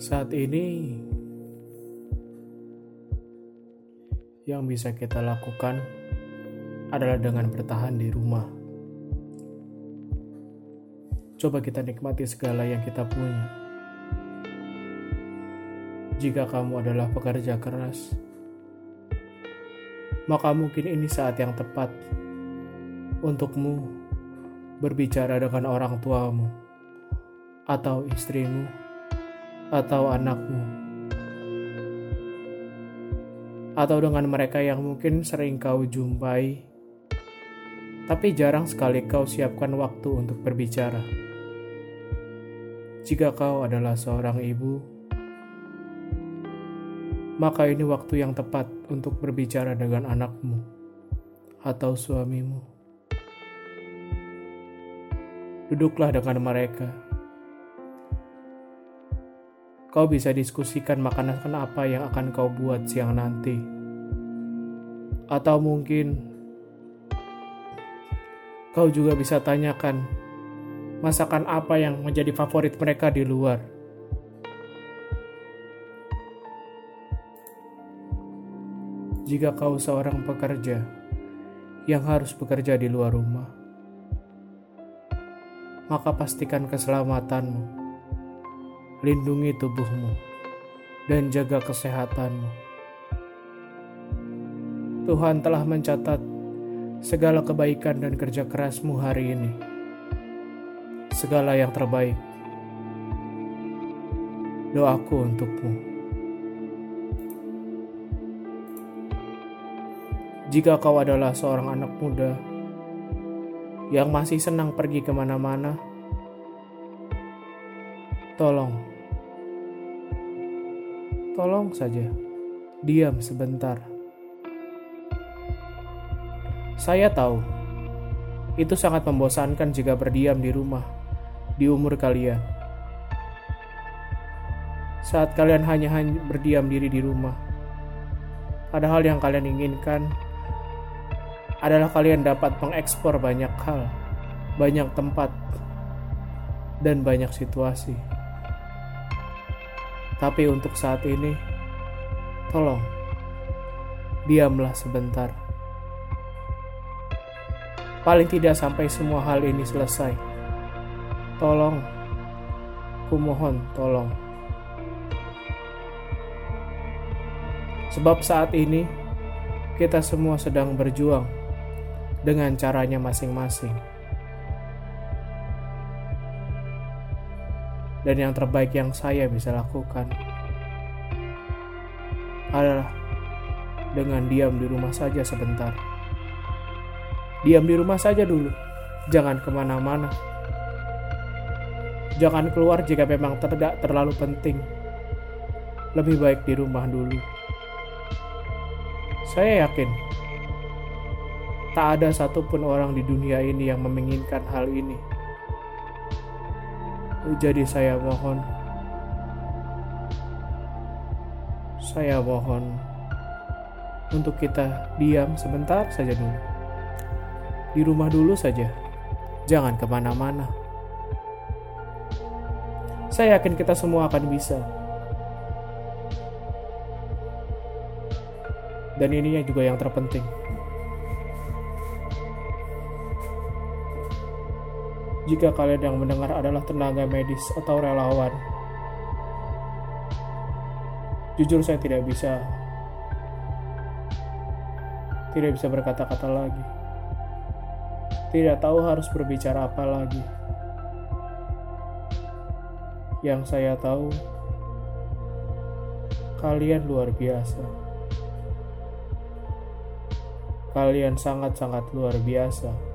Saat ini, yang bisa kita lakukan adalah dengan bertahan di rumah. Coba kita nikmati segala yang kita punya. Jika kamu adalah pekerja keras, maka mungkin ini saat yang tepat untukmu berbicara dengan orang tuamu atau istrimu atau anakmu atau dengan mereka yang mungkin sering kau jumpai tapi jarang sekali kau siapkan waktu untuk berbicara. Jika kau adalah seorang ibu, maka ini waktu yang tepat untuk berbicara dengan anakmu atau suamimu. Duduklah dengan mereka. Kau bisa diskusikan makanan apa yang akan kau buat siang nanti. Atau mungkin kau juga bisa tanyakan masakan apa yang menjadi favorit mereka di luar. Jika kau seorang pekerja yang harus bekerja di luar rumah, maka pastikan keselamatanmu, lindungi tubuhmu, dan jaga kesehatanmu. Tuhan telah mencatat segala kebaikan dan kerja kerasmu hari ini, segala yang terbaik. Doaku untukmu. Jika kau adalah seorang anak muda yang masih senang pergi ke mana-mana, tolong, tolong saja, diam sebentar. Saya tahu itu sangat membosankan jika berdiam di rumah di umur kalian. Saat kalian hanya hanya berdiam diri di rumah, padahal yang kalian inginkan adalah kalian dapat mengekspor banyak hal, banyak tempat, dan banyak situasi. Tapi untuk saat ini, tolong diamlah sebentar. Paling tidak sampai semua hal ini selesai. Tolong, kumohon tolong. Sebab saat ini kita semua sedang berjuang dengan caranya masing-masing. Dan yang terbaik yang saya bisa lakukan adalah dengan diam di rumah saja sebentar. Diam di rumah saja dulu, jangan ke mana-mana. Jangan keluar jika memang tidak terlalu penting. Lebih baik di rumah dulu. Saya yakin Tak ada satupun orang di dunia ini yang menginginkan hal ini. Jadi saya mohon, saya mohon untuk kita diam sebentar saja dulu. Di rumah dulu saja, jangan ke mana-mana. Saya yakin kita semua akan bisa. Dan ini juga yang terpenting. Jika kalian yang mendengar adalah tenaga medis atau relawan. Jujur saya tidak bisa tidak bisa berkata-kata lagi. Tidak tahu harus berbicara apa lagi. Yang saya tahu kalian luar biasa. Kalian sangat-sangat luar biasa.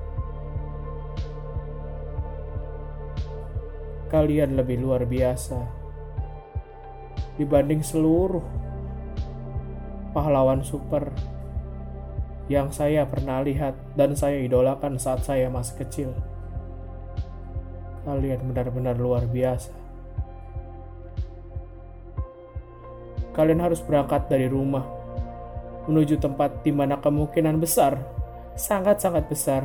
Kalian lebih luar biasa dibanding seluruh pahlawan super yang saya pernah lihat dan saya idolakan saat saya masih kecil. Kalian benar-benar luar biasa. Kalian harus berangkat dari rumah menuju tempat di mana kemungkinan besar, sangat-sangat besar,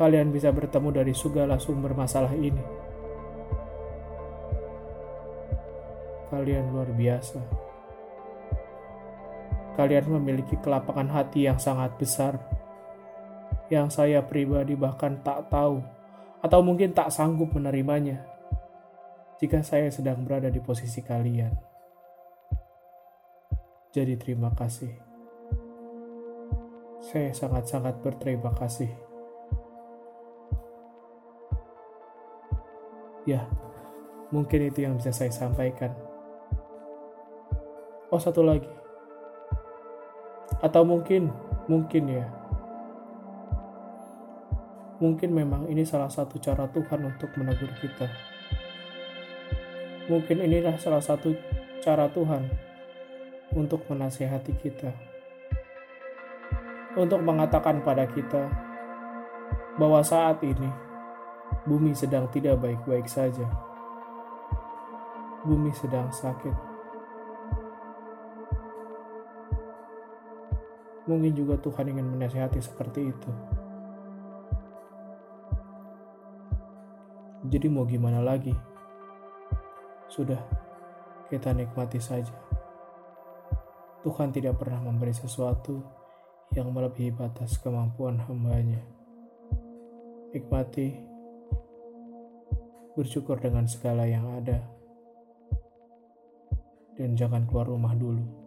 kalian bisa bertemu dari segala sumber masalah ini. Kalian luar biasa. Kalian memiliki kelapangan hati yang sangat besar, yang saya pribadi bahkan tak tahu, atau mungkin tak sanggup menerimanya jika saya sedang berada di posisi kalian. Jadi, terima kasih. Saya sangat-sangat berterima kasih. Ya, mungkin itu yang bisa saya sampaikan. Oh, satu lagi. Atau mungkin, mungkin ya. Mungkin memang ini salah satu cara Tuhan untuk menegur kita. Mungkin inilah salah satu cara Tuhan untuk menasehati kita. Untuk mengatakan pada kita bahwa saat ini bumi sedang tidak baik-baik saja. Bumi sedang sakit Mungkin juga Tuhan ingin menasihati seperti itu. Jadi mau gimana lagi? Sudah, kita nikmati saja. Tuhan tidak pernah memberi sesuatu yang melebihi batas kemampuan hambanya. Nikmati, bersyukur dengan segala yang ada, dan jangan keluar rumah dulu.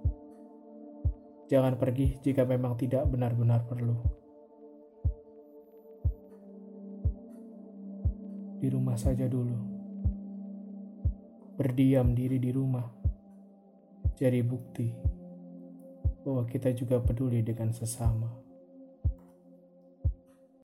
Jangan pergi jika memang tidak benar-benar perlu. Di rumah saja dulu. Berdiam diri di rumah. Jadi bukti bahwa kita juga peduli dengan sesama.